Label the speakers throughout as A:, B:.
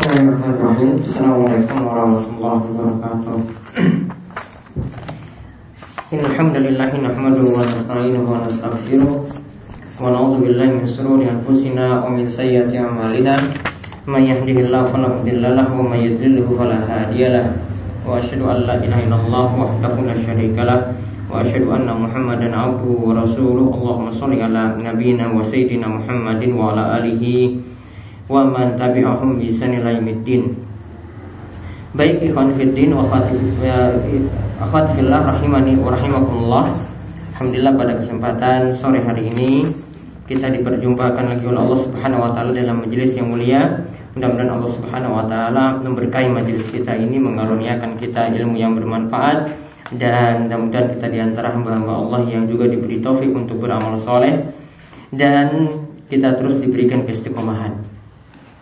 A: Bismillahirrahmanirrahim. Assalamualaikum warahmatullahi wabarakatuh. Alhamdulillahi nahmaduhu wa nasta'inuhu wa nastaghfiruh. Wa na'udzu billahi min shururi anfusina wa min sayyiati a'malina. May yahdihillahu fala mudilla lahu wa may yudlilhu fala hadiyalah wa asyhadu an la ilaha illallah wahdahu la syarika lah. Wa asyhadu anna muhammadan abduhu wa rasuluh Allahumma shalli ala nabiyyina wa sayyidina Muhammadin wa ala alihi wa man tabi'ahum bi ihsan ila yaumiddin. Baik ikhwan fiddin wa akhwat fillah rahimani wa rahimakumullah. Alhamdulillah pada kesempatan sore hari ini kita diperjumpakan lagi oleh Allah Subhanahu wa taala dalam majelis yang mulia. Mudah-mudahan Allah Subhanahu wa taala memberkahi majelis kita ini, mengaruniakan kita ilmu yang bermanfaat dan mudah-mudahan kita di antara hamba-hamba Allah yang juga diberi taufik untuk beramal soleh dan kita terus diberikan keistiqomahan.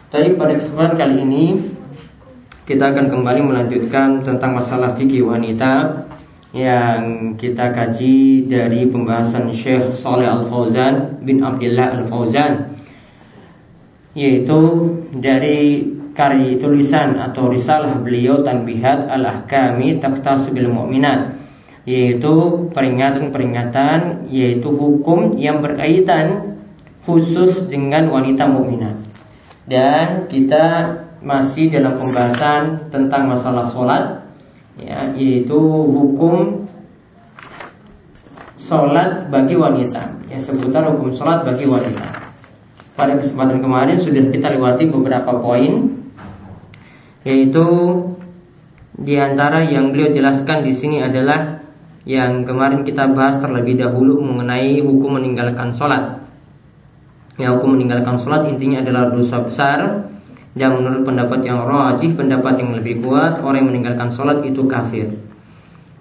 A: Tapi pada kesempatan kali ini kita akan kembali melanjutkan tentang masalah fikih wanita yang kita kaji dari pembahasan Syekh Saleh Al Fauzan bin Abdullah Al Fauzan yaitu dari karya tulisan atau risalah beliau Tanbihat Al Ahkami Taktasubil Mu'minat yaitu peringatan-peringatan yaitu hukum yang berkaitan khusus dengan wanita mukminat dan kita masih dalam pembahasan tentang masalah sholat ya, yaitu hukum sholat bagi wanita. Ya seputar hukum sholat bagi wanita. Pada kesempatan kemarin sudah kita lewati beberapa poin yaitu di antara yang beliau jelaskan di sini adalah yang kemarin kita bahas terlebih dahulu mengenai hukum meninggalkan sholat yang hukum meninggalkan sholat intinya adalah dosa besar. Dan menurut pendapat yang rajih pendapat yang lebih kuat orang yang meninggalkan sholat itu kafir.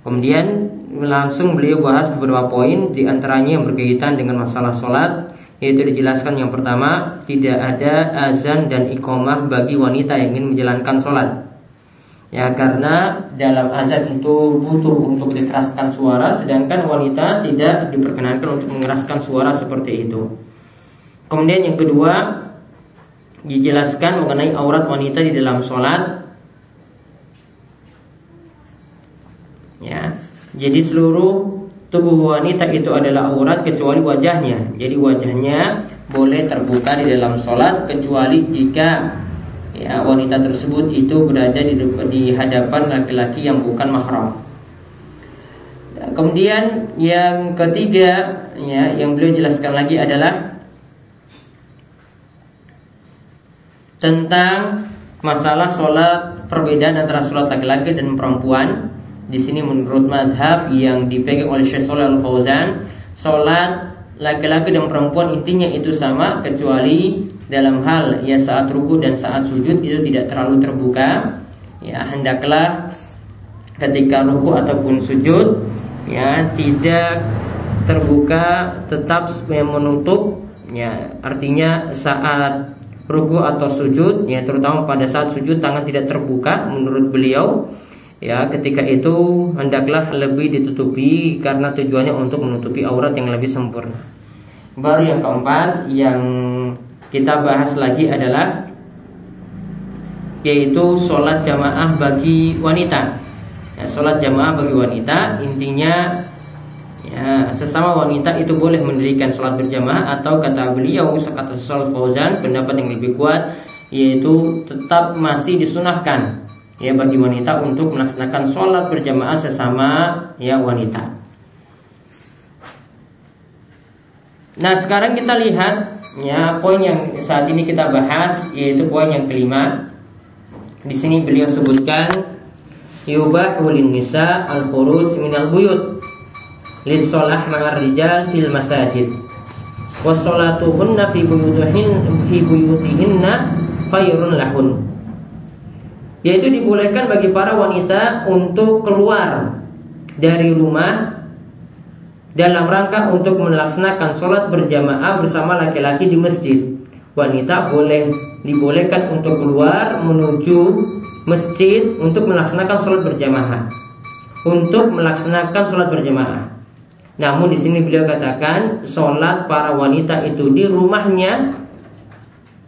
A: Kemudian langsung beliau bahas beberapa poin di antaranya yang berkaitan dengan masalah sholat yaitu dijelaskan yang pertama tidak ada azan dan iqomah bagi wanita yang ingin menjalankan sholat. Ya karena dalam azan itu butuh untuk dikeraskan suara sedangkan wanita tidak diperkenankan untuk mengeraskan suara seperti itu Kemudian yang kedua dijelaskan mengenai aurat wanita di dalam sholat. Ya, jadi seluruh tubuh wanita itu adalah aurat kecuali wajahnya. Jadi wajahnya boleh terbuka di dalam sholat kecuali jika ya wanita tersebut itu berada di, di hadapan laki-laki yang bukan mahram. Kemudian yang ketiga ya yang beliau jelaskan lagi adalah tentang masalah sholat perbedaan antara sholat laki-laki dan perempuan. Di sini menurut mazhab yang dipegang oleh Syekh Shalal Al Fauzan, sholat laki-laki dan perempuan intinya itu sama kecuali dalam hal ya saat ruku dan saat sujud itu tidak terlalu terbuka. Ya hendaklah ketika ruku ataupun sujud ya tidak terbuka tetap menutup ya artinya saat ruku atau sujud ya terutama pada saat sujud tangan tidak terbuka menurut beliau ya ketika itu hendaklah lebih ditutupi karena tujuannya untuk menutupi aurat yang lebih sempurna. Baru yang keempat yang kita bahas lagi adalah yaitu sholat jamaah bagi wanita. Ya, sholat jamaah bagi wanita intinya Ya, sesama wanita itu boleh mendirikan sholat berjamaah atau kata beliau kata sholat Fauzan pendapat yang lebih kuat yaitu tetap masih disunahkan ya bagi wanita untuk melaksanakan sholat berjamaah sesama ya wanita. Nah sekarang kita lihat ya poin yang saat ini kita bahas yaitu poin yang kelima. Di sini beliau sebutkan yubahu lin nisa al minal buyut lissolah ma'ar rijal fil masajid wassolatuhunna fi buyutihin fi buyutihinna khairun lahun yaitu dibolehkan bagi para wanita untuk keluar dari rumah dalam rangka untuk melaksanakan sholat berjamaah bersama laki-laki di masjid. Wanita boleh dibolehkan untuk keluar menuju masjid untuk melaksanakan sholat berjamaah. Untuk melaksanakan sholat berjamaah. Namun di sini beliau katakan sholat para wanita itu di rumahnya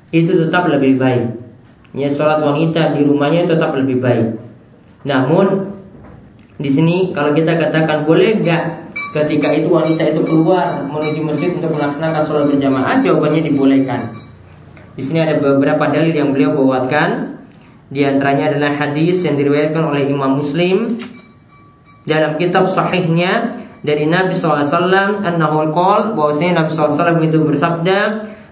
A: itu tetap lebih baik. ya sholat wanita di rumahnya tetap lebih baik. Namun di sini kalau kita katakan boleh nggak ketika itu wanita itu keluar menuju masjid untuk melaksanakan sholat berjamaah, jawabannya dibolehkan. Di sini ada beberapa dalil yang beliau bawakan. Di antaranya adalah hadis yang diriwayatkan oleh Imam Muslim dalam kitab sahihnya dari Nabi SAW annahu qol bahwasanya Nabi SAW itu bersabda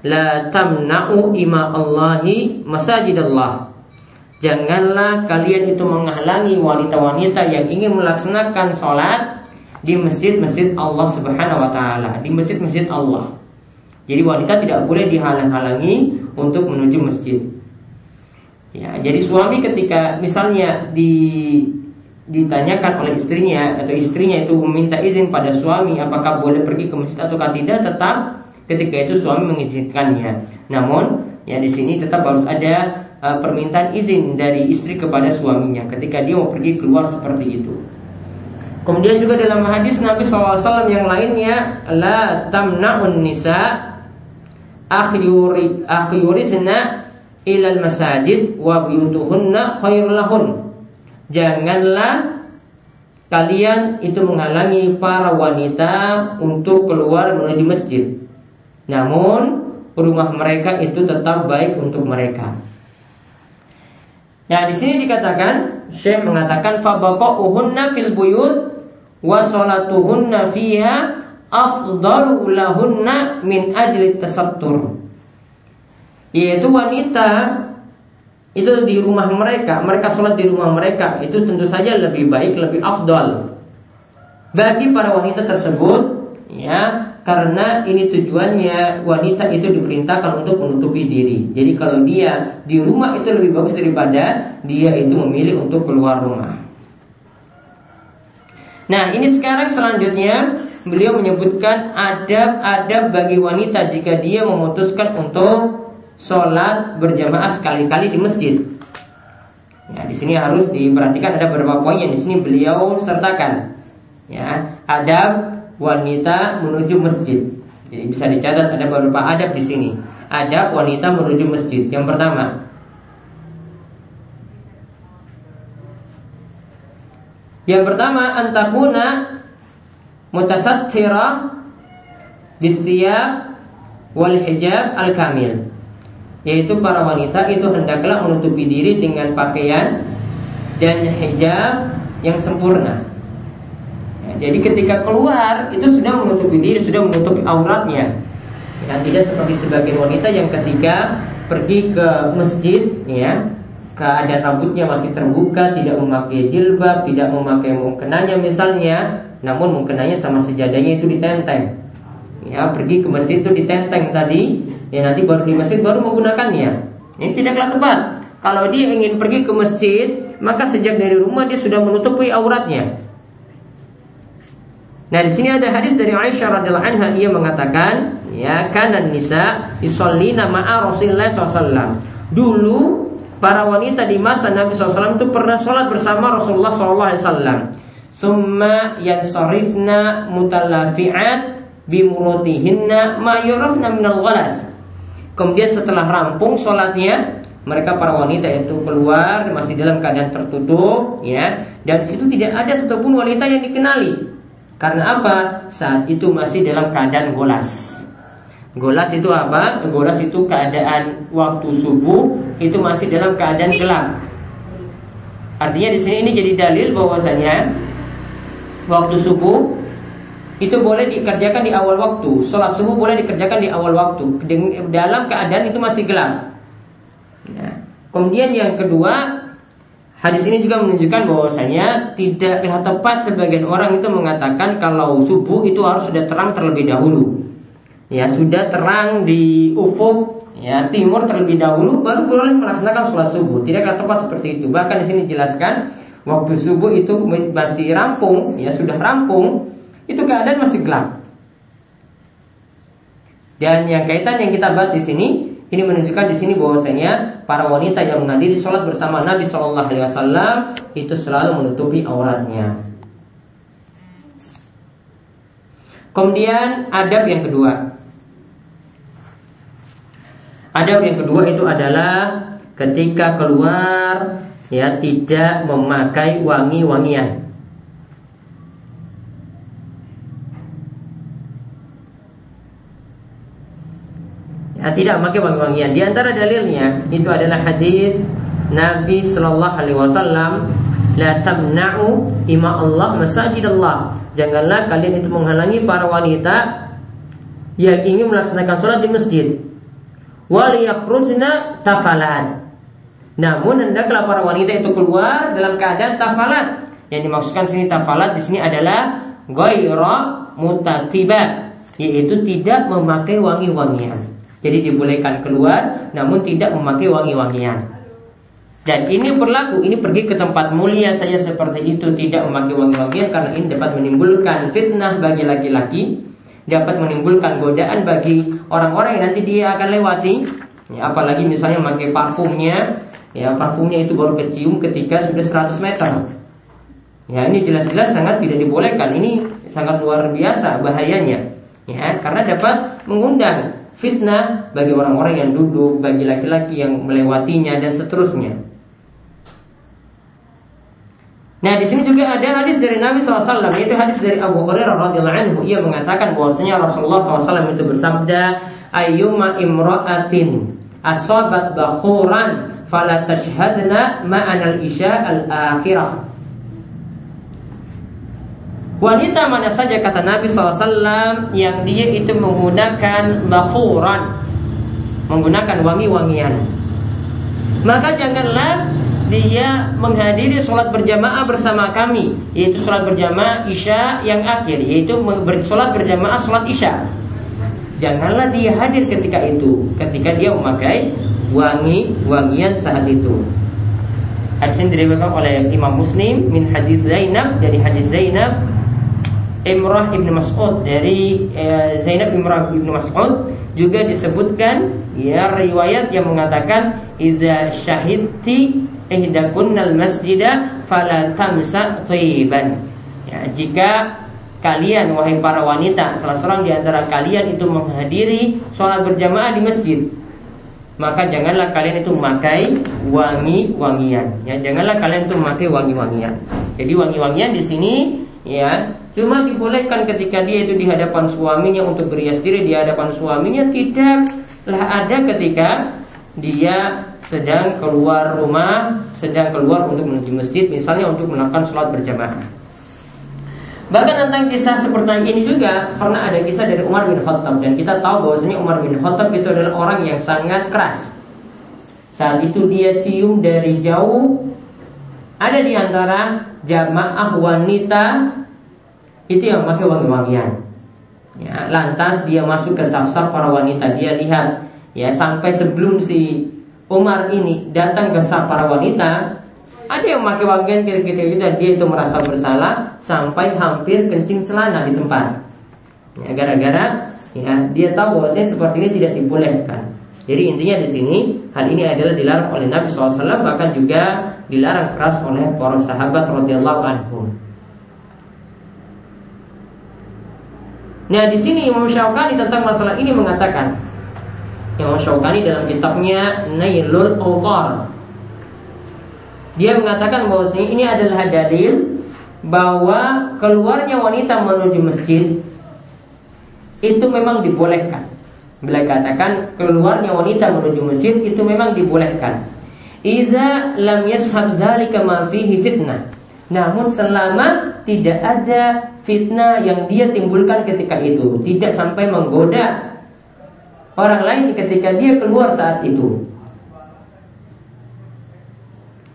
A: la tamna'u ima Allahi masajidallah Janganlah kalian itu menghalangi wanita-wanita yang ingin melaksanakan sholat di masjid-masjid Allah Subhanahu wa taala, di masjid-masjid Allah. Jadi wanita tidak boleh dihalang-halangi untuk menuju masjid. Ya, jadi suami ketika misalnya di ditanyakan oleh istrinya atau istrinya itu meminta izin pada suami apakah boleh pergi ke masjid atau tidak, tetap ketika itu suami mengizinkannya. Namun ya di sini tetap harus ada uh, permintaan izin dari istri kepada suaminya ketika dia mau pergi keluar seperti itu. Kemudian juga dalam hadis Nabi SAW yang lainnya la tamna'un nisa akhyurizna ilal masajid wa biyutuhunna khairul lahun. Janganlah kalian itu menghalangi para wanita untuk keluar menuju masjid. Namun rumah mereka itu tetap baik untuk mereka. Nah, di sini dikatakan Syekh mengatakan fabaqa'uhunna fil buyut wa salatuhunna fiha afdalu lahunna min ajli tasattur. Yaitu wanita itu di rumah mereka, mereka sholat di rumah mereka itu tentu saja lebih baik, lebih afdal bagi para wanita tersebut ya karena ini tujuannya wanita itu diperintahkan untuk menutupi diri. Jadi kalau dia di rumah itu lebih bagus daripada dia itu memilih untuk keluar rumah. Nah ini sekarang selanjutnya beliau menyebutkan adab-adab bagi wanita jika dia memutuskan untuk sholat berjamaah sekali-kali di masjid. Ya, di sini harus diperhatikan ada beberapa poin yang di sini beliau sertakan. Ya, adab wanita menuju masjid. Jadi bisa dicatat ada beberapa adab di sini. Adab wanita menuju masjid. Yang pertama, Yang pertama antakuna mutasattira bisiyab wal hijab al kamil. Yaitu para wanita itu hendaklah menutupi diri dengan pakaian dan hijab yang sempurna. Jadi ketika keluar itu sudah menutupi diri, sudah menutupi auratnya. Ya, tidak seperti sebagian wanita yang ketika pergi ke masjid, ya, keadaan rambutnya masih terbuka, tidak memakai jilbab, tidak memakai mungkenanya misalnya, namun mungkenanya sama sejadahnya itu ditenteng. Ya, pergi ke masjid itu ditenteng tadi, ya nanti baru di masjid baru menggunakannya. Ini tidaklah tepat. Kalau dia ingin pergi ke masjid, maka sejak dari rumah dia sudah menutupi auratnya. Nah di sini ada hadis dari Aisyah radhiallahu anha ia mengatakan ya kanan nisa isallina ma'a Rasulullah SAW. Dulu para wanita di masa Nabi SAW itu pernah sholat bersama Rasulullah SAW. Summa yang sorifna mutalafiat bimurutihinna ma yurafna minal ghalas. Kemudian setelah rampung sholatnya mereka para wanita itu keluar masih dalam keadaan tertutup ya dan situ tidak ada satupun wanita yang dikenali karena apa? Saat itu masih dalam keadaan golas. Golas itu apa? Golas itu keadaan waktu subuh itu masih dalam keadaan gelap. Artinya di sini ini jadi dalil bahwasanya waktu subuh itu boleh dikerjakan di awal waktu. Sholat subuh boleh dikerjakan di awal waktu. Dalam keadaan itu masih gelap. Nah, kemudian yang kedua Hadis ini juga menunjukkan bahwasanya tidak lihat tepat sebagian orang itu mengatakan kalau subuh itu harus sudah terang terlebih dahulu. Ya, sudah terang di ufuk ya timur terlebih dahulu baru boleh melaksanakan sholat subuh. Tidak tepat seperti itu. Bahkan di sini jelaskan waktu subuh itu masih rampung, ya sudah rampung, itu keadaan masih gelap. Dan yang kaitan yang kita bahas di sini ini menunjukkan di sini bahwasanya para wanita yang menghadiri sholat bersama Nabi Shallallahu Alaihi Wasallam itu selalu menutupi auratnya. Kemudian adab yang kedua. Adab yang kedua itu adalah ketika keluar ya tidak memakai wangi-wangian. Ya, tidak memakai wangi-wangian. Di antara dalilnya itu adalah hadis Nabi Shallallahu Alaihi Wasallam La tamna'u ima Allah masajid Allah Janganlah kalian itu menghalangi para wanita Yang ingin melaksanakan sholat di masjid. Waliyakhrujna tafalan. Namun hendaklah para wanita itu keluar dalam keadaan tafalat Yang dimaksudkan sini tafalat di sini adalah Goyro mutatibat Yaitu tidak memakai wangi-wangian Jadi dibolehkan keluar namun tidak memakai wangi-wangian dan ini berlaku, ini pergi ke tempat mulia saja seperti itu tidak memakai wangi-wangian karena ini dapat menimbulkan fitnah bagi laki-laki, dapat menimbulkan godaan bagi orang-orang yang nanti dia akan lewati. Ya, apalagi misalnya memakai parfumnya, ya parfumnya itu baru kecium ketika sudah 100 meter. Ya, ini jelas-jelas sangat tidak dibolehkan. Ini sangat luar biasa bahayanya. Ya, karena dapat mengundang fitnah bagi orang-orang yang duduk, bagi laki-laki yang melewatinya dan seterusnya. Nah di sini juga ada hadis dari Nabi SAW yaitu hadis dari Abu Hurairah radhiyallahu anhu ia mengatakan bahwasanya Rasulullah SAW itu bersabda ayyuma imra'atin asabat bakhuran fala tashhadna ma'anal isya al-akhirah Wanita mana saja kata Nabi SAW yang dia itu menggunakan bakhuran Menggunakan wangi-wangian. Maka janganlah dia menghadiri sholat berjamaah bersama kami yaitu sholat berjamaah isya yang akhir yaitu sholat berjamaah sholat isya. Janganlah dia hadir ketika itu ketika dia memakai wangi wangian saat itu. Hadis ini diriwayatkan oleh Imam Muslim min hadis Zainab dari hadis Zainab Imrah ibn Mas'ud dari eh, Zainab Imrah ibn Mas'ud juga disebutkan ya riwayat yang mengatakan idza syahidti ihdakunnal masjida fala tamsa thiban. Ya, jika kalian wahai para wanita salah seorang di antara kalian itu menghadiri sholat berjamaah di masjid maka janganlah kalian itu memakai wangi-wangian ya janganlah kalian itu memakai wangi-wangian jadi wangi-wangian di sini ya cuma dibolehkan ketika dia itu di hadapan suaminya untuk berias diri di hadapan suaminya tidaklah ada ketika dia sedang keluar rumah, sedang keluar untuk menuju masjid, misalnya untuk melakukan sholat berjamaah. Bahkan tentang kisah seperti ini juga pernah ada kisah dari Umar bin Khattab dan kita tahu bahwasanya Umar bin Khattab itu adalah orang yang sangat keras. Saat itu dia cium dari jauh ada di antara jamaah wanita itu yang pakai wangi-wangian. Ya, lantas dia masuk ke saf-saf para wanita, dia lihat ya sampai sebelum si Umar ini datang ke sah para wanita ada yang memakai wangian kira-kira itu dan dia itu merasa bersalah sampai hampir kencing celana di tempat. Ya gara-gara ya dia tahu bahwasanya seperti ini tidak dibolehkan jadi intinya di sini hal ini adalah dilarang oleh Nabi SAW bahkan juga dilarang keras oleh para sahabat radhiyallahu anhum. Nah di sini Imam Syaukani tentang masalah ini mengatakan Imam Syaukani dalam kitabnya Nailul Awtar dia mengatakan bahwa ini adalah dalil bahwa keluarnya wanita menuju masjid itu memang dibolehkan. Bila katakan keluarnya wanita menuju masjid itu memang dibolehkan. Iza lam yashab dzalika ma fihi fitnah. Namun selama tidak ada fitnah yang dia timbulkan ketika itu, tidak sampai menggoda orang lain ketika dia keluar saat itu.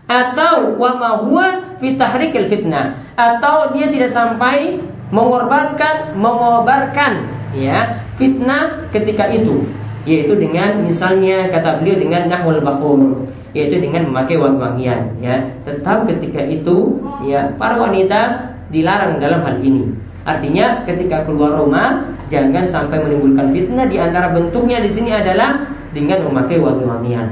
A: Atau wa ma huwa fi tahrikil fitnah atau dia tidak sampai mengorbankan mengobarkan ya fitnah ketika itu yaitu dengan misalnya kata beliau dengan nahwal bakhur yaitu dengan memakai wangi-wangian ya. Tetap ketika itu ya para wanita dilarang dalam hal ini. Artinya ketika keluar rumah jangan sampai menimbulkan fitnah. Di antara bentuknya di sini adalah dengan memakai wangi-wangian.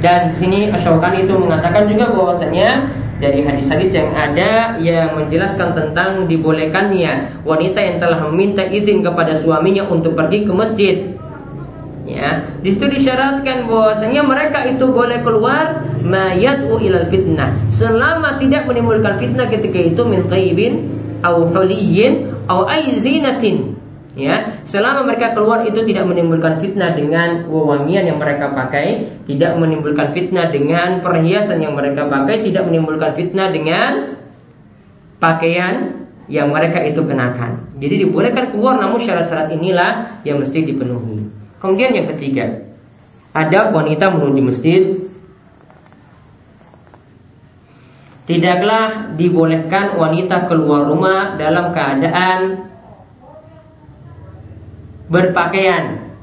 A: Dan di sini Asyokani itu mengatakan juga bahwasanya dari hadis-hadis yang ada yang menjelaskan tentang dibolehkannya wanita yang telah meminta izin kepada suaminya untuk pergi ke masjid. Ya, di situ disyaratkan bahwasanya mereka itu boleh keluar mayatu ilal fitnah selama tidak menimbulkan fitnah ketika itu min taibin au huliyin au aizinatin ya selama mereka keluar itu tidak menimbulkan fitnah dengan wewangian yang mereka pakai tidak menimbulkan fitnah dengan perhiasan yang mereka pakai tidak menimbulkan fitnah dengan pakaian yang mereka itu kenakan. Jadi dibolehkan keluar namun syarat-syarat inilah yang mesti dipenuhi. Kemudian yang ketiga ada wanita menuju masjid Tidaklah dibolehkan wanita keluar rumah dalam keadaan berpakaian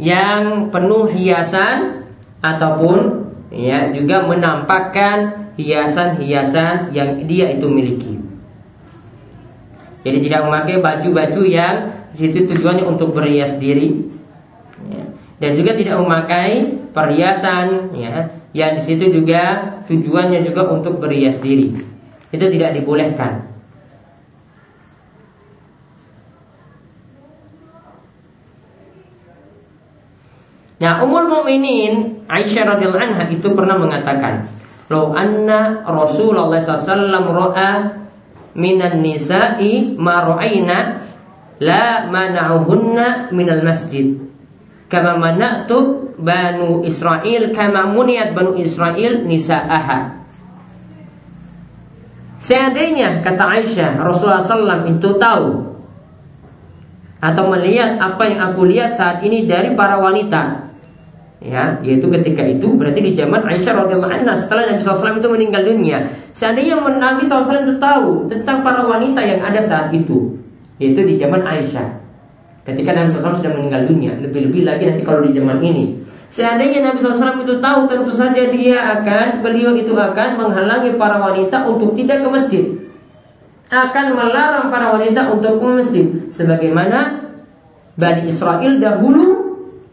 A: yang penuh hiasan ataupun ya juga menampakkan hiasan-hiasan yang dia itu miliki. Jadi tidak memakai baju-baju yang situ tujuannya untuk berhias diri ya. dan juga tidak memakai perhiasan ya yang di situ juga tujuannya juga untuk berhias diri. Itu tidak dibolehkan. Nah, Ummul Mukminin Aisyah radhiyallahu anha itu pernah mengatakan, "Lau anna Rasulullah sallallahu ra'a minan nisa'i ma ra'ayna la mana'uhunna minal masjid." Kama mana'tu Banu Israel kama muniat Banu Israel nisa'aha. Seandainya kata Aisyah Rasulullah SAW itu tahu atau melihat apa yang aku lihat saat ini dari para wanita ya yaitu ketika itu berarti di zaman Aisyah radhiyallahu anha setelah Nabi SAW itu meninggal dunia seandainya Nabi SAW itu tahu tentang para wanita yang ada saat itu yaitu di zaman Aisyah. Ketika Nabi SAW sudah meninggal dunia lebih-lebih lagi nanti kalau di zaman ini. Seandainya Nabi SAW itu tahu tentu saja dia akan beliau itu akan menghalangi para wanita untuk tidak ke masjid. Akan melarang para wanita untuk ke masjid. Sebagaimana Bani Israel dahulu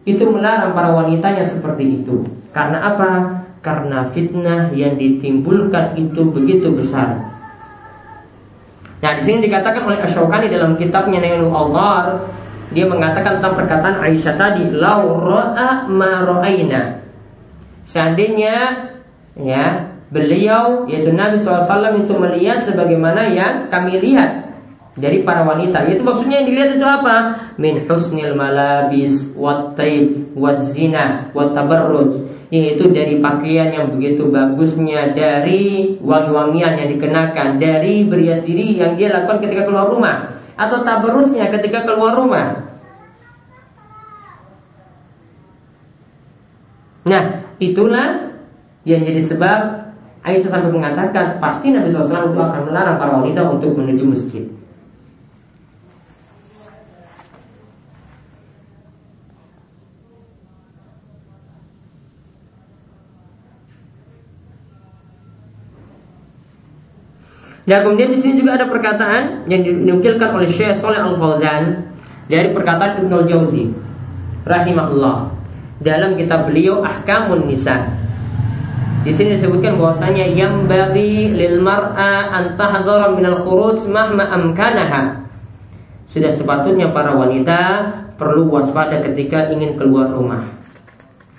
A: itu melarang para wanitanya seperti itu. Karena apa? Karena fitnah yang ditimbulkan itu begitu besar. Nah, di sini dikatakan oleh Ashokani dalam kitabnya Nailul Allah, dia mengatakan tentang perkataan Aisyah tadi, "Lau ra'a ma ra'aina." Seandainya ya, beliau yaitu Nabi SAW itu melihat sebagaimana yang kami lihat dari para wanita. Itu maksudnya yang dilihat itu apa? Min husnil malabis wat taib wat tabarruj. Yaitu dari pakaian yang begitu bagusnya, dari wangi-wangian yang dikenakan, dari berias diri yang dia lakukan ketika keluar rumah atau tabarrujnya ketika keluar rumah. Nah, itulah yang jadi sebab Aisyah sampai mengatakan pasti Nabi SAW itu akan melarang para wanita untuk menuju masjid. Dan kemudian di sini juga ada perkataan yang dinukilkan oleh Syekh Saleh Al Fauzan dari perkataan Ibnu Jauzi rahimahullah dalam kitab beliau Ahkamun Nisa. Di sini disebutkan bahwasanya yang bagi lil mar'a an tahdhara min al khuruj mahma amkanaha. Sudah sepatutnya para wanita perlu waspada ketika ingin keluar rumah.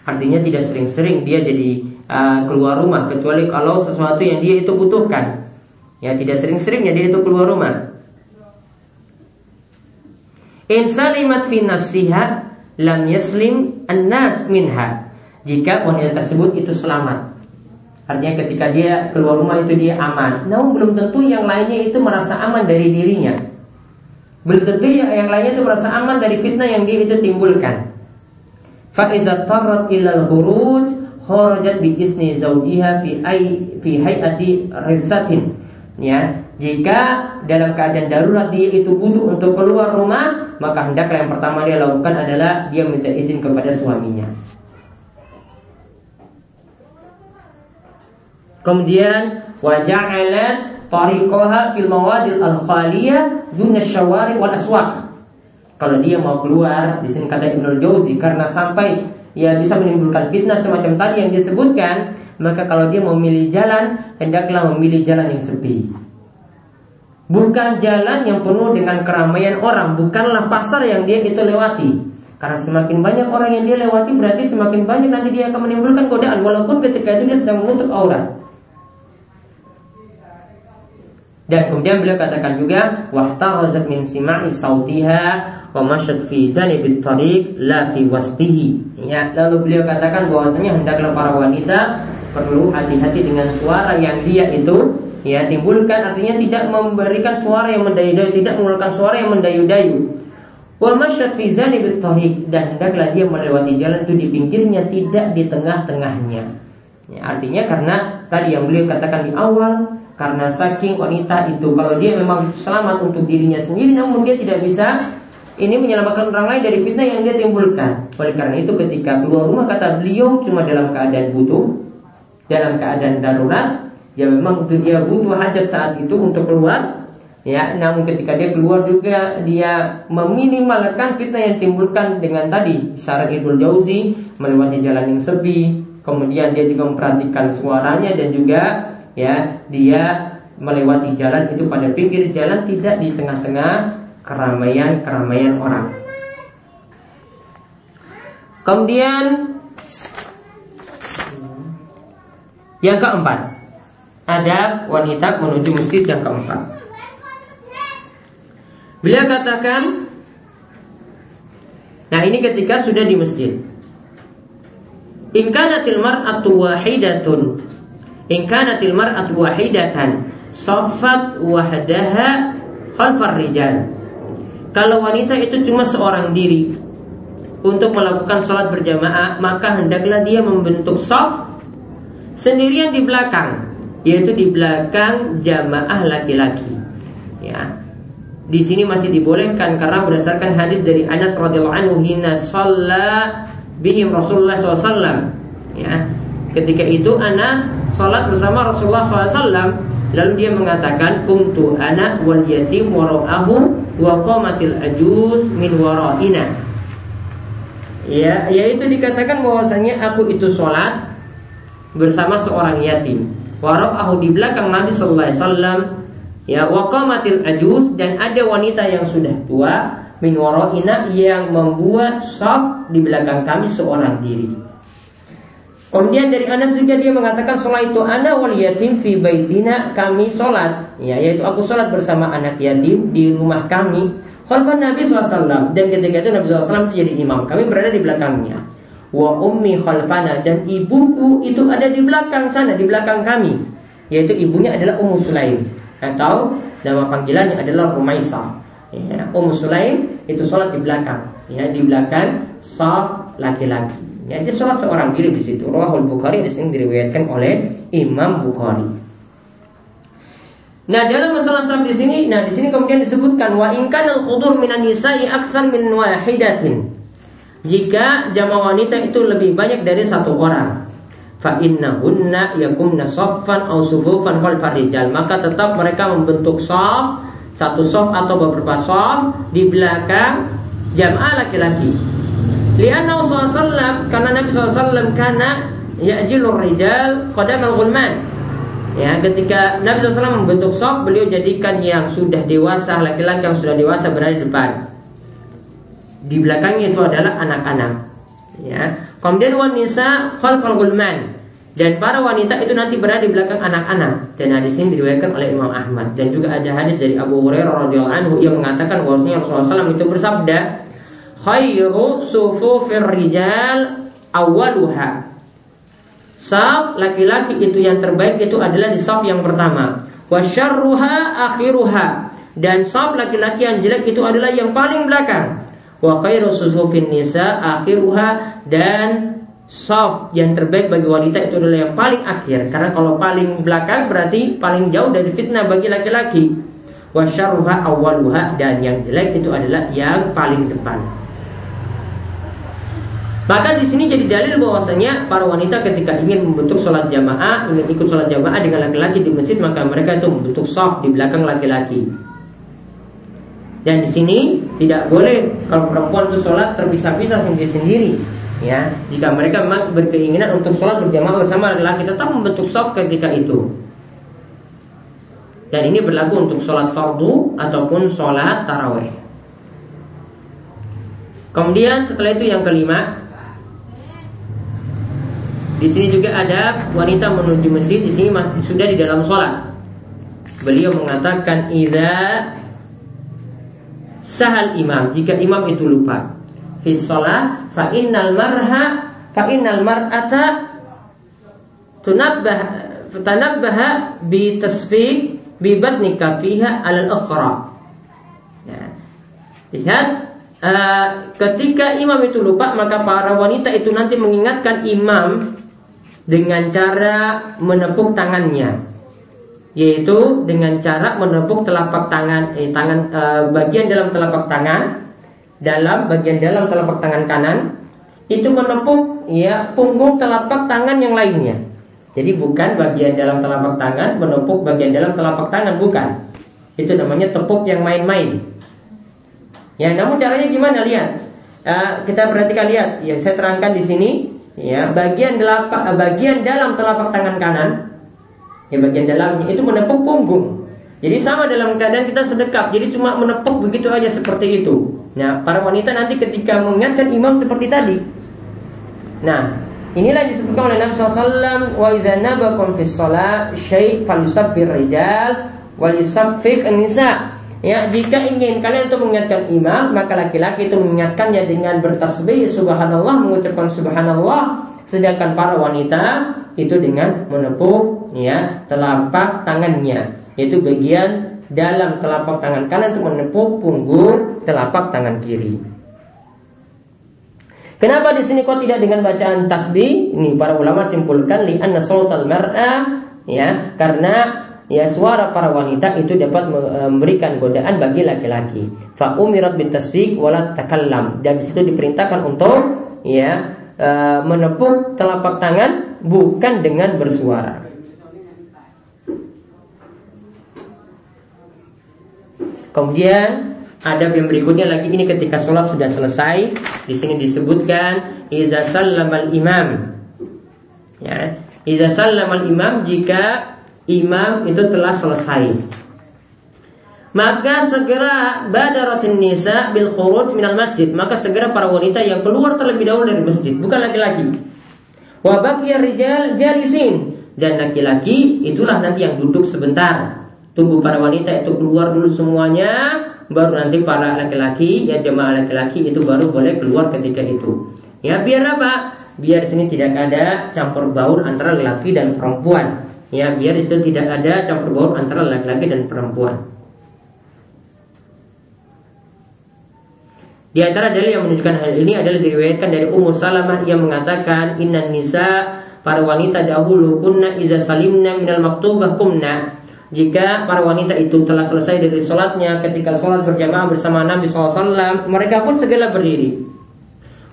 A: Artinya tidak sering-sering dia jadi uh, keluar rumah kecuali kalau sesuatu yang dia itu butuhkan. Ya tidak sering-seringnya dia itu keluar rumah. In salimat fi nafsiha lam yaslim an-nas minha. Jika wanita tersebut itu selamat. Artinya ketika dia keluar rumah itu dia aman. Namun belum tentu yang lainnya itu merasa aman dari dirinya. Belum tentu yang, lainnya itu merasa aman dari fitnah yang dia itu timbulkan. Fa idza tarrat ila al-khuruj kharajat bi isni zawjiha fi ay fi hayati risatin ya. Jika dalam keadaan darurat dia itu butuh untuk keluar rumah maka hendaklah yang pertama dia lakukan adalah dia minta izin kepada suaminya. Kemudian waja'alat tariqaha fil mawadil al khaliyah dun syawari wal aswaq. Kalau dia mau keluar di sini kata Ibnu Jauzi karena sampai ya bisa menimbulkan fitnah semacam tadi yang disebutkan, maka kalau dia memilih jalan, hendaklah memilih jalan yang sepi. Bukan jalan yang penuh dengan keramaian orang, bukanlah pasar yang dia itu lewati. Karena semakin banyak orang yang dia lewati berarti semakin banyak nanti dia akan menimbulkan godaan walaupun ketika itu dia sedang menutup aurat. Dan kemudian beliau katakan juga wahtarazat min sima'i sautiha wa fi janibit tariq la fi wastihi. Ya, lalu beliau katakan bahwasanya hendaklah para wanita perlu hati-hati dengan suara yang dia itu ya timbulkan artinya tidak memberikan suara yang mendayu-dayu, tidak mengeluarkan suara yang mendayu-dayu. Wa fi janibit tariq dan hendaklah dia melewati jalan itu di pinggirnya tidak di tengah-tengahnya. Ya, artinya karena tadi yang beliau katakan di awal karena saking wanita itu kalau dia memang selamat untuk dirinya sendiri namun dia tidak bisa ini menyelamatkan orang lain dari fitnah yang dia timbulkan. Oleh karena itu ketika keluar rumah kata beliau cuma dalam keadaan butuh, dalam keadaan darurat, ya memang dia butuh hajat saat itu untuk keluar. Ya, namun ketika dia keluar juga dia meminimalkan fitnah yang timbulkan dengan tadi syarat Ibnu Jauzi melewati jalan yang sepi, kemudian dia juga memperhatikan suaranya dan juga ya dia melewati jalan itu pada pinggir jalan tidak di tengah-tengah keramaian-keramaian orang. Kemudian yang keempat, ada wanita menuju masjid yang keempat. Beliau katakan, nah ini ketika sudah di masjid. Inkanatil mar'atu wahidatun In kanatil mar'atu wahidatan Safat wahdaha khalfar rijal Kalau wanita itu cuma seorang diri Untuk melakukan sholat berjamaah Maka hendaklah dia membentuk saf Sendirian di belakang Yaitu di belakang jamaah laki-laki. Ya. Di sini masih dibolehkan karena berdasarkan hadis dari Anas radhiyallahu anhu hina bihim Rasulullah SAW ya. Ketika itu Anas sholat bersama Rasulullah SAW Lalu dia mengatakan Kuntu anak wal yatim Wa qamatil ajuz min wara'ina Ya, yaitu dikatakan bahwasanya aku itu sholat bersama seorang yatim. Wara'ahu di belakang Nabi Sallallahu Alaihi Wasallam. Ya, waqamatil ajuz dan ada wanita yang sudah tua min wara'ina yang membuat saf di belakang kami seorang diri. Kemudian dari Anas juga dia mengatakan sholat itu ana wal yatim fi baitina kami sholat. Ya yaitu aku sholat bersama anak yatim di rumah kami. Khalfan Nabi SAW dan ketika itu Nabi SAW jadi imam. Kami berada di belakangnya. Wa ummi khalfana dan ibuku itu ada di belakang sana di belakang kami. Yaitu ibunya adalah Ummu Sulaim. Atau nama panggilannya adalah Rumaisa ya, Ummu Sulaim itu sholat di belakang. Ya di belakang saf laki-laki Ya, dia sholat seorang diri di situ. Rawahul Bukhari di sini diriwayatkan oleh Imam Bukhari. Nah dalam masalah sab di sini, nah di sini kemudian disebutkan wa inkan al qudur minan nisa'i akthar min wahidatin. Jika jamaah wanita itu lebih banyak dari satu orang, fa innahunna yakumna saffan aw sufufan wal farijal, maka tetap mereka membentuk saf satu saf atau beberapa saf di belakang jamaah laki-laki. Lianna SAW karena Nabi SAW karena ya'jilur rijal qadamal ghulman. Ya, ketika Nabi SAW membentuk sok, beliau jadikan yang sudah dewasa, laki-laki yang sudah dewasa berada di depan. Di belakangnya itu adalah anak-anak. Ya. Kemudian wanita khalfal ghulman dan para wanita itu nanti berada di belakang anak-anak dan hadis ini diriwayatkan oleh Imam Ahmad dan juga ada hadis dari Abu Hurairah radhiyallahu anhu yang mengatakan bahwasanya Rasulullah SAW itu bersabda khairu sufufir rijal awaluha. Saf laki-laki itu yang terbaik itu adalah di saf yang pertama. Wasyarruha akhiruha. Dan saf laki-laki yang jelek itu adalah yang paling belakang. Wa khairu sufufin nisa akhiruha dan saf yang terbaik bagi wanita itu adalah yang paling akhir. Karena kalau paling belakang berarti paling jauh dari fitnah bagi laki-laki. Wasyarruha awaluha dan yang jelek itu adalah yang paling depan. Maka di sini jadi dalil bahwasanya para wanita ketika ingin membentuk sholat jamaah, ingin ikut sholat jamaah dengan laki-laki di masjid, maka mereka itu membentuk soft di belakang laki-laki. Dan di sini tidak boleh kalau perempuan itu sholat terpisah-pisah sendiri-sendiri. Ya, jika mereka memang berkeinginan untuk sholat berjamaah bersama laki-laki tetap membentuk soft ketika itu. Dan ini berlaku untuk sholat fardu ataupun sholat taraweh. Kemudian setelah itu yang kelima, di sini juga ada wanita menuju masjid. Di sini masih sudah di dalam sholat. Beliau mengatakan, "Idza sahal imam." Jika imam itu lupa, fi sholat fa innal marha fa innal mar'ata tunabbah tanabbaha bi tasfiq bi batni kafiha al ukhra ya. lihat uh, ketika imam itu lupa maka para wanita itu nanti mengingatkan imam dengan cara menepuk tangannya yaitu dengan cara menepuk telapak tangan eh, tangan uh, bagian dalam telapak tangan dalam bagian dalam telapak tangan kanan itu menepuk ya punggung telapak tangan yang lainnya. Jadi bukan bagian dalam telapak tangan menepuk bagian dalam telapak tangan bukan. Itu namanya tepuk yang main-main. Ya, namun caranya gimana lihat? Uh, kita perhatikan lihat. Ya, saya terangkan di sini. Ya, bagian telapak bagian dalam telapak tangan kanan. Ya, bagian dalamnya itu menepuk punggung. Jadi sama dalam keadaan kita sedekap. Jadi cuma menepuk begitu aja seperti itu. Nah, para wanita nanti ketika mengingatkan imam seperti tadi. Nah, inilah disebutkan oleh Nabi SAW wa iza nabakum fis shalah syai' falyusabbir rijal wa nisa. Ya, jika ingin kalian untuk mengingatkan imam, maka laki-laki itu mengingatkannya dengan bertasbih subhanallah, mengucapkan subhanallah, sedangkan para wanita itu dengan menepuk ya telapak tangannya yaitu bagian dalam telapak tangan kanan untuk menepuk punggung telapak tangan kiri. Kenapa di sini kok tidak dengan bacaan tasbih? Ini para ulama simpulkan li anna sautal mar'a ya karena ya suara para wanita itu dapat memberikan godaan bagi laki-laki. Fa umirat bin tasbih wala takallam dan di situ diperintahkan untuk ya e, menepuk telapak tangan bukan dengan bersuara. Kemudian ada yang berikutnya lagi ini ketika sholat sudah selesai di sini disebutkan iza sallamal imam ya iza sallamal imam jika imam itu telah selesai. Maka segera badaratin nisa bil khuruj minal masjid. Maka segera para wanita yang keluar terlebih dahulu dari masjid. Bukan laki-laki. Wa baqiya rijal jalisin. Dan laki-laki itulah nanti yang duduk sebentar. Tunggu para wanita itu keluar dulu semuanya. Baru nanti para laki-laki Ya jemaah laki-laki itu baru boleh keluar ketika itu. Ya biar apa? Biar sini tidak ada campur baur antara laki dan perempuan Ya biar di situ tidak ada campur baur antara laki-laki dan perempuan Di antara dalil yang menunjukkan hal ini adalah diriwayatkan dari Ummu Salamah yang mengatakan Inna nisa para wanita dahulu kunna iza salimna minal maktubah kumna jika para wanita itu telah selesai dari sholatnya ketika sholat berjamaah bersama Nabi SAW, mereka pun segera berdiri.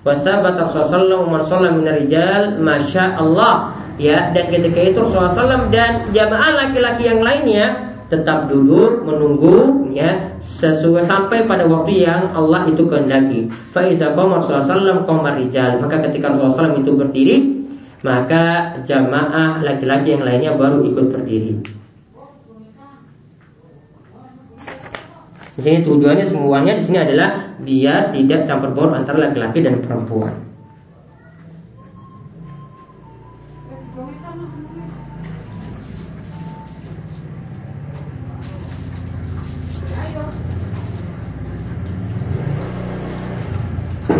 A: Wasabat Rasulullah Sallam rijal, masya Allah. Ya, dan ketika itu Rasulullah dan jamaah laki-laki yang lainnya tetap duduk menunggu ya sesuai sampai pada waktu yang Allah itu kehendaki. Qamar sallallahu qamar rijal. Maka ketika Rasulullah itu berdiri, maka jamaah laki-laki yang lainnya baru ikut berdiri. Di sini tujuannya semuanya di sini adalah biar tidak campur baur antara laki-laki dan perempuan.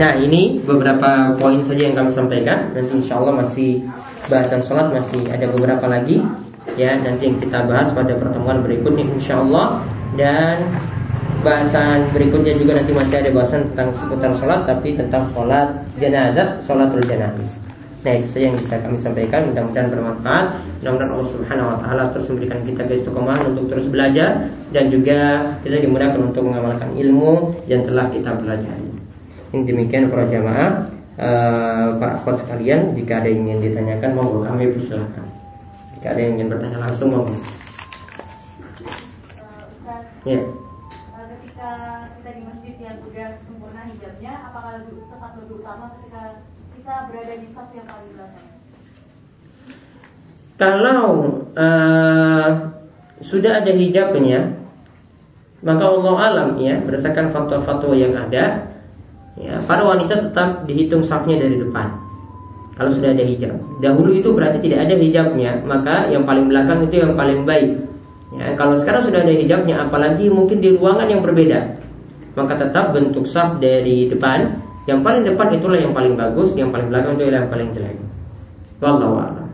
A: Nah ini beberapa poin saja yang kami sampaikan. Dan insya Allah masih bahasan sholat masih ada beberapa lagi. Ya nanti yang kita bahas pada pertemuan berikutnya insya Allah. Dan bahasan berikutnya juga nanti masih ada bahasan tentang seputar sholat tapi tentang sholat jenazah, sholatul janazah. Nah itu saja yang bisa kami sampaikan. Mudah-mudahan bermanfaat. Mudah-mudahan Allah subhanahu wa ta'ala terus memberikan kita keistiqomahan Untuk terus belajar Dan juga kita dimudahkan untuk mengamalkan ilmu Yang telah kita pelajari Ini demikian para jamaah uh, Para akhwat sekalian Jika ada yang ingin ditanyakan Monggo kami persilahkan Jika ada yang ingin bertanya langsung Monggo Ya yeah.
B: kita di masjid yang udah sempurna hijabnya apakah lebih, utama ketika kita berada di saf yang paling belakang?
A: Kalau uh, sudah ada hijabnya, maka Allah alam ya berdasarkan fatwa-fatwa yang ada, ya para wanita tetap dihitung safnya dari depan. Kalau sudah ada hijab, dahulu itu berarti tidak ada hijabnya, maka yang paling belakang itu yang paling baik. Ya, kalau sekarang sudah ada hijabnya, apalagi mungkin di ruangan yang berbeda, maka tetap bentuk saf dari depan. Yang paling depan itulah yang paling bagus, yang paling belakang itu yang paling jelek. Wallahu a'lam.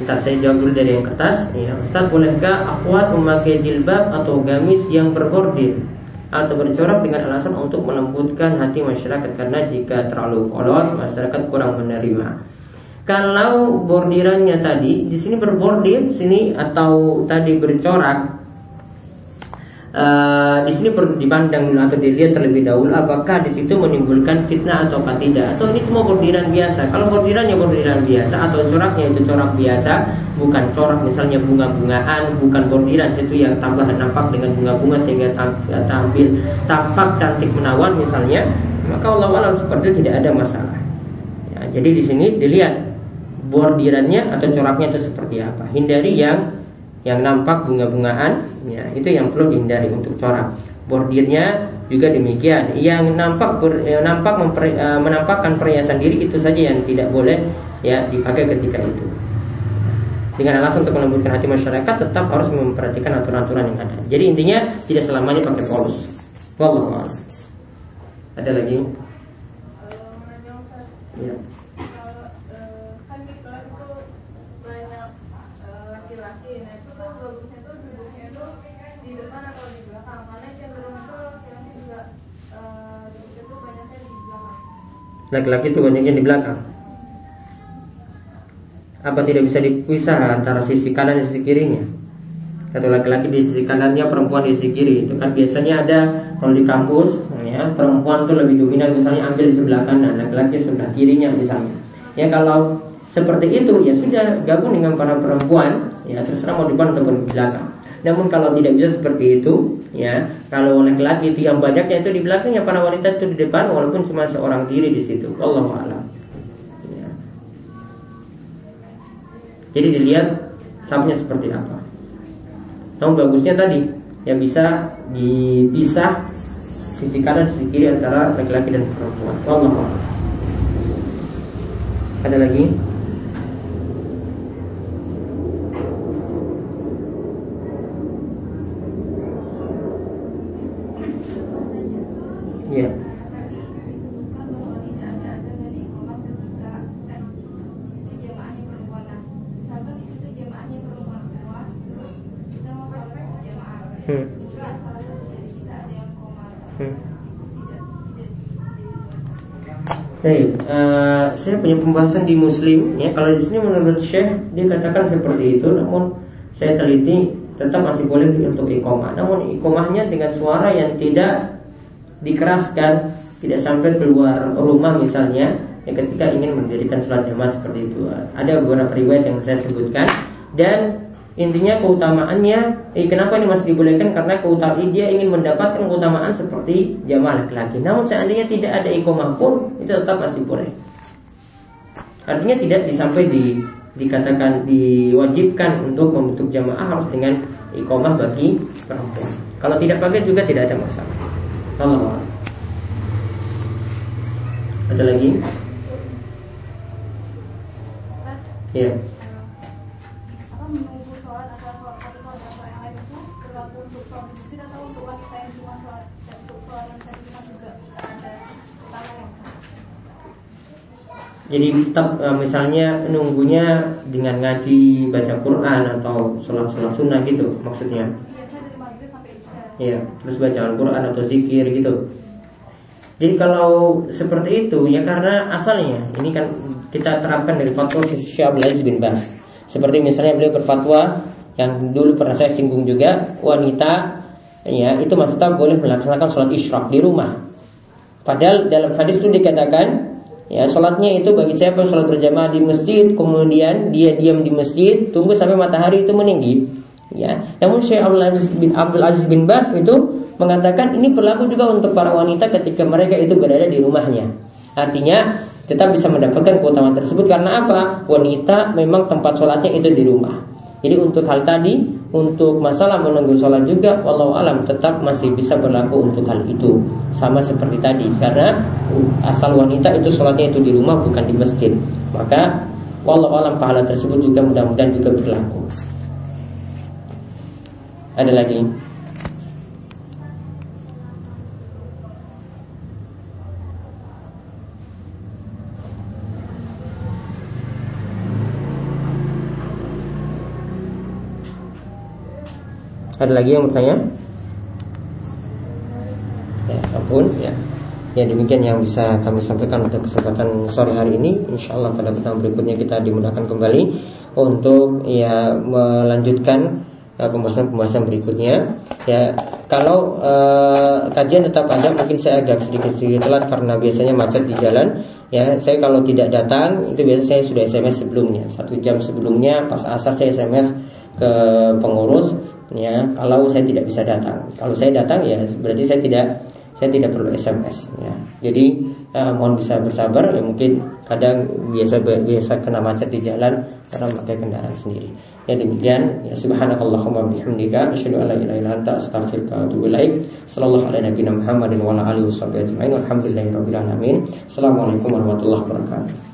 A: Saya jawab dulu dari yang kertas ya, Ustaz bolehkah akhwat memakai jilbab atau gamis yang berbordir Atau bercorak dengan alasan untuk melembutkan hati masyarakat Karena jika terlalu polos masyarakat kurang menerima. Kalau bordirannya tadi di sini berbordir sini atau tadi bercorak Uh, di sini perlu dipandang atau dilihat terlebih dahulu apakah di situ menimbulkan fitnah atau tidak. Atau ini cuma bordiran biasa. Kalau bordirannya bordiran biasa. Atau coraknya itu corak biasa. Bukan corak misalnya bunga-bungaan. Bukan bordiran situ yang tambahan nampak dengan bunga-bunga sehingga tampil tampak cantik menawan misalnya. Maka Allah alam seperti itu tidak ada masalah. Ya, jadi di sini dilihat bordirannya atau coraknya itu seperti apa. Hindari yang yang nampak bunga-bungaan ya itu yang perlu dihindari untuk corak. Bordirnya juga demikian. Yang nampak ber, yang nampak memper, uh, menampakkan perhiasan diri itu saja yang tidak boleh ya dipakai ketika itu. Dengan alasan untuk melembutkan hati masyarakat tetap harus memperhatikan aturan-aturan yang ada. Jadi intinya tidak selamanya pakai polos wallahu ada lagi?
B: Ya. Kan laki-laki nah itu tuh bagusnya tuh duduknya tuh di depan atau di belakang karena cenderung tuh laki-laki juga uh, duduknya tuh banyaknya di belakang
A: laki-laki itu banyaknya di belakang. Apa tidak bisa dipisah antara sisi kanan dan sisi kirinya? Atau laki-laki di sisi kanannya perempuan di sisi kiri. Itu kan biasanya ada kalau di kampus ya perempuan tuh lebih dominan. Misalnya ambil di sebelah kanan laki-laki sebelah kirinya misalnya ya kalau seperti itu ya sudah gabung dengan para perempuan ya terserah mau di depan di belakang. Namun kalau tidak bisa seperti itu ya kalau laki-laki itu yang banyaknya itu di belakangnya para wanita itu di depan walaupun cuma seorang diri di situ. Allah ya. jadi dilihat sabnya seperti apa. Namun bagusnya tadi yang bisa dipisah sisi kanan sisi kiri antara laki-laki dan perempuan. Allah ada lagi Hmm. Hmm. Uh, saya punya pembahasan di Muslim ya. Kalau di sini menurut Syekh dia katakan seperti itu, namun saya teliti tetap masih boleh untuk ikomah. Namun ikomahnya dengan suara yang tidak dikeraskan tidak sampai keluar rumah misalnya ya ketika ingin mendirikan sholat jamaah seperti itu ada beberapa riwayat yang saya sebutkan dan intinya keutamaannya eh, kenapa ini masih dibolehkan? Karena keutamaan dia ingin mendapatkan keutamaan seperti jamaah laki-laki. Namun seandainya tidak ada ikomah pun itu tetap masih boleh. Artinya tidak disampai di dikatakan diwajibkan untuk membentuk jamaah harus dengan ikomah bagi perempuan. Kalau tidak pakai juga tidak ada masalah. Allah Ada lagi? Ya.
B: Apa menunggu sholat atau sholat satu sholat atau yang lain itu berlaku untuk sholat di masjid atau untuk wanita yang cuma sholat dan untuk sholat yang tadi kita juga ada utama yang
A: jadi tetap eh, misalnya nunggunya dengan ngaji baca Quran atau sholat-sholat sunnah gitu maksudnya. Iya, terus baca Al-Quran atau zikir gitu. Jadi kalau seperti itu ya karena asalnya ini kan kita terapkan dari fatwa Syekh Abdul bin Bas. Seperti misalnya beliau berfatwa yang dulu pernah saya singgung juga wanita ya itu maksudnya boleh melaksanakan sholat isyraq di rumah. Padahal dalam hadis itu dikatakan ya sholatnya itu bagi siapa sholat berjamaah di masjid kemudian dia diam di masjid tunggu sampai matahari itu meninggi Ya, namun Syekh Abdul Aziz bin Abdul Aziz bin Bas itu mengatakan ini berlaku juga untuk para wanita ketika mereka itu berada di rumahnya. Artinya tetap bisa mendapatkan keutamaan tersebut karena apa? Wanita memang tempat sholatnya itu di rumah. Jadi untuk hal tadi, untuk masalah menunggu sholat juga, walau alam tetap masih bisa berlaku untuk hal itu. Sama seperti tadi, karena asal wanita itu sholatnya itu di rumah bukan di masjid. Maka walau alam pahala tersebut juga mudah-mudahan juga berlaku. Ada lagi? Ada lagi yang bertanya? Ya, ampun ya. Ya demikian yang bisa kami sampaikan untuk kesempatan sore hari ini. Insya Allah pada pertemuan berikutnya kita dimudahkan kembali untuk ya melanjutkan uh, pembahasan-pembahasan berikutnya. Ya kalau uh, kajian tetap ada, mungkin saya agak sedikit sedikit telat karena biasanya macet di jalan. Ya saya kalau tidak datang itu biasanya saya sudah SMS sebelumnya satu jam sebelumnya pas asar saya SMS ke pengurus ya kalau saya tidak bisa datang. Kalau saya datang ya berarti saya tidak saya tidak perlu SMS ya. Jadi eh, mohon bisa bersabar ya mungkin kadang biasa biasa kena macet di jalan karena pakai kendaraan sendiri. Ya demikian. Ya subhanakallahumma bihamdika asyhadu an la ilaha illa anta astaghfiruka wa atubu ilaik. Sallallahu alaihi nabiyina muhammadin wa ala alihi wasallam ajma'in. Walhamdulillahi rabbil alamin. Assalamualaikum warahmatullahi wabarakatuh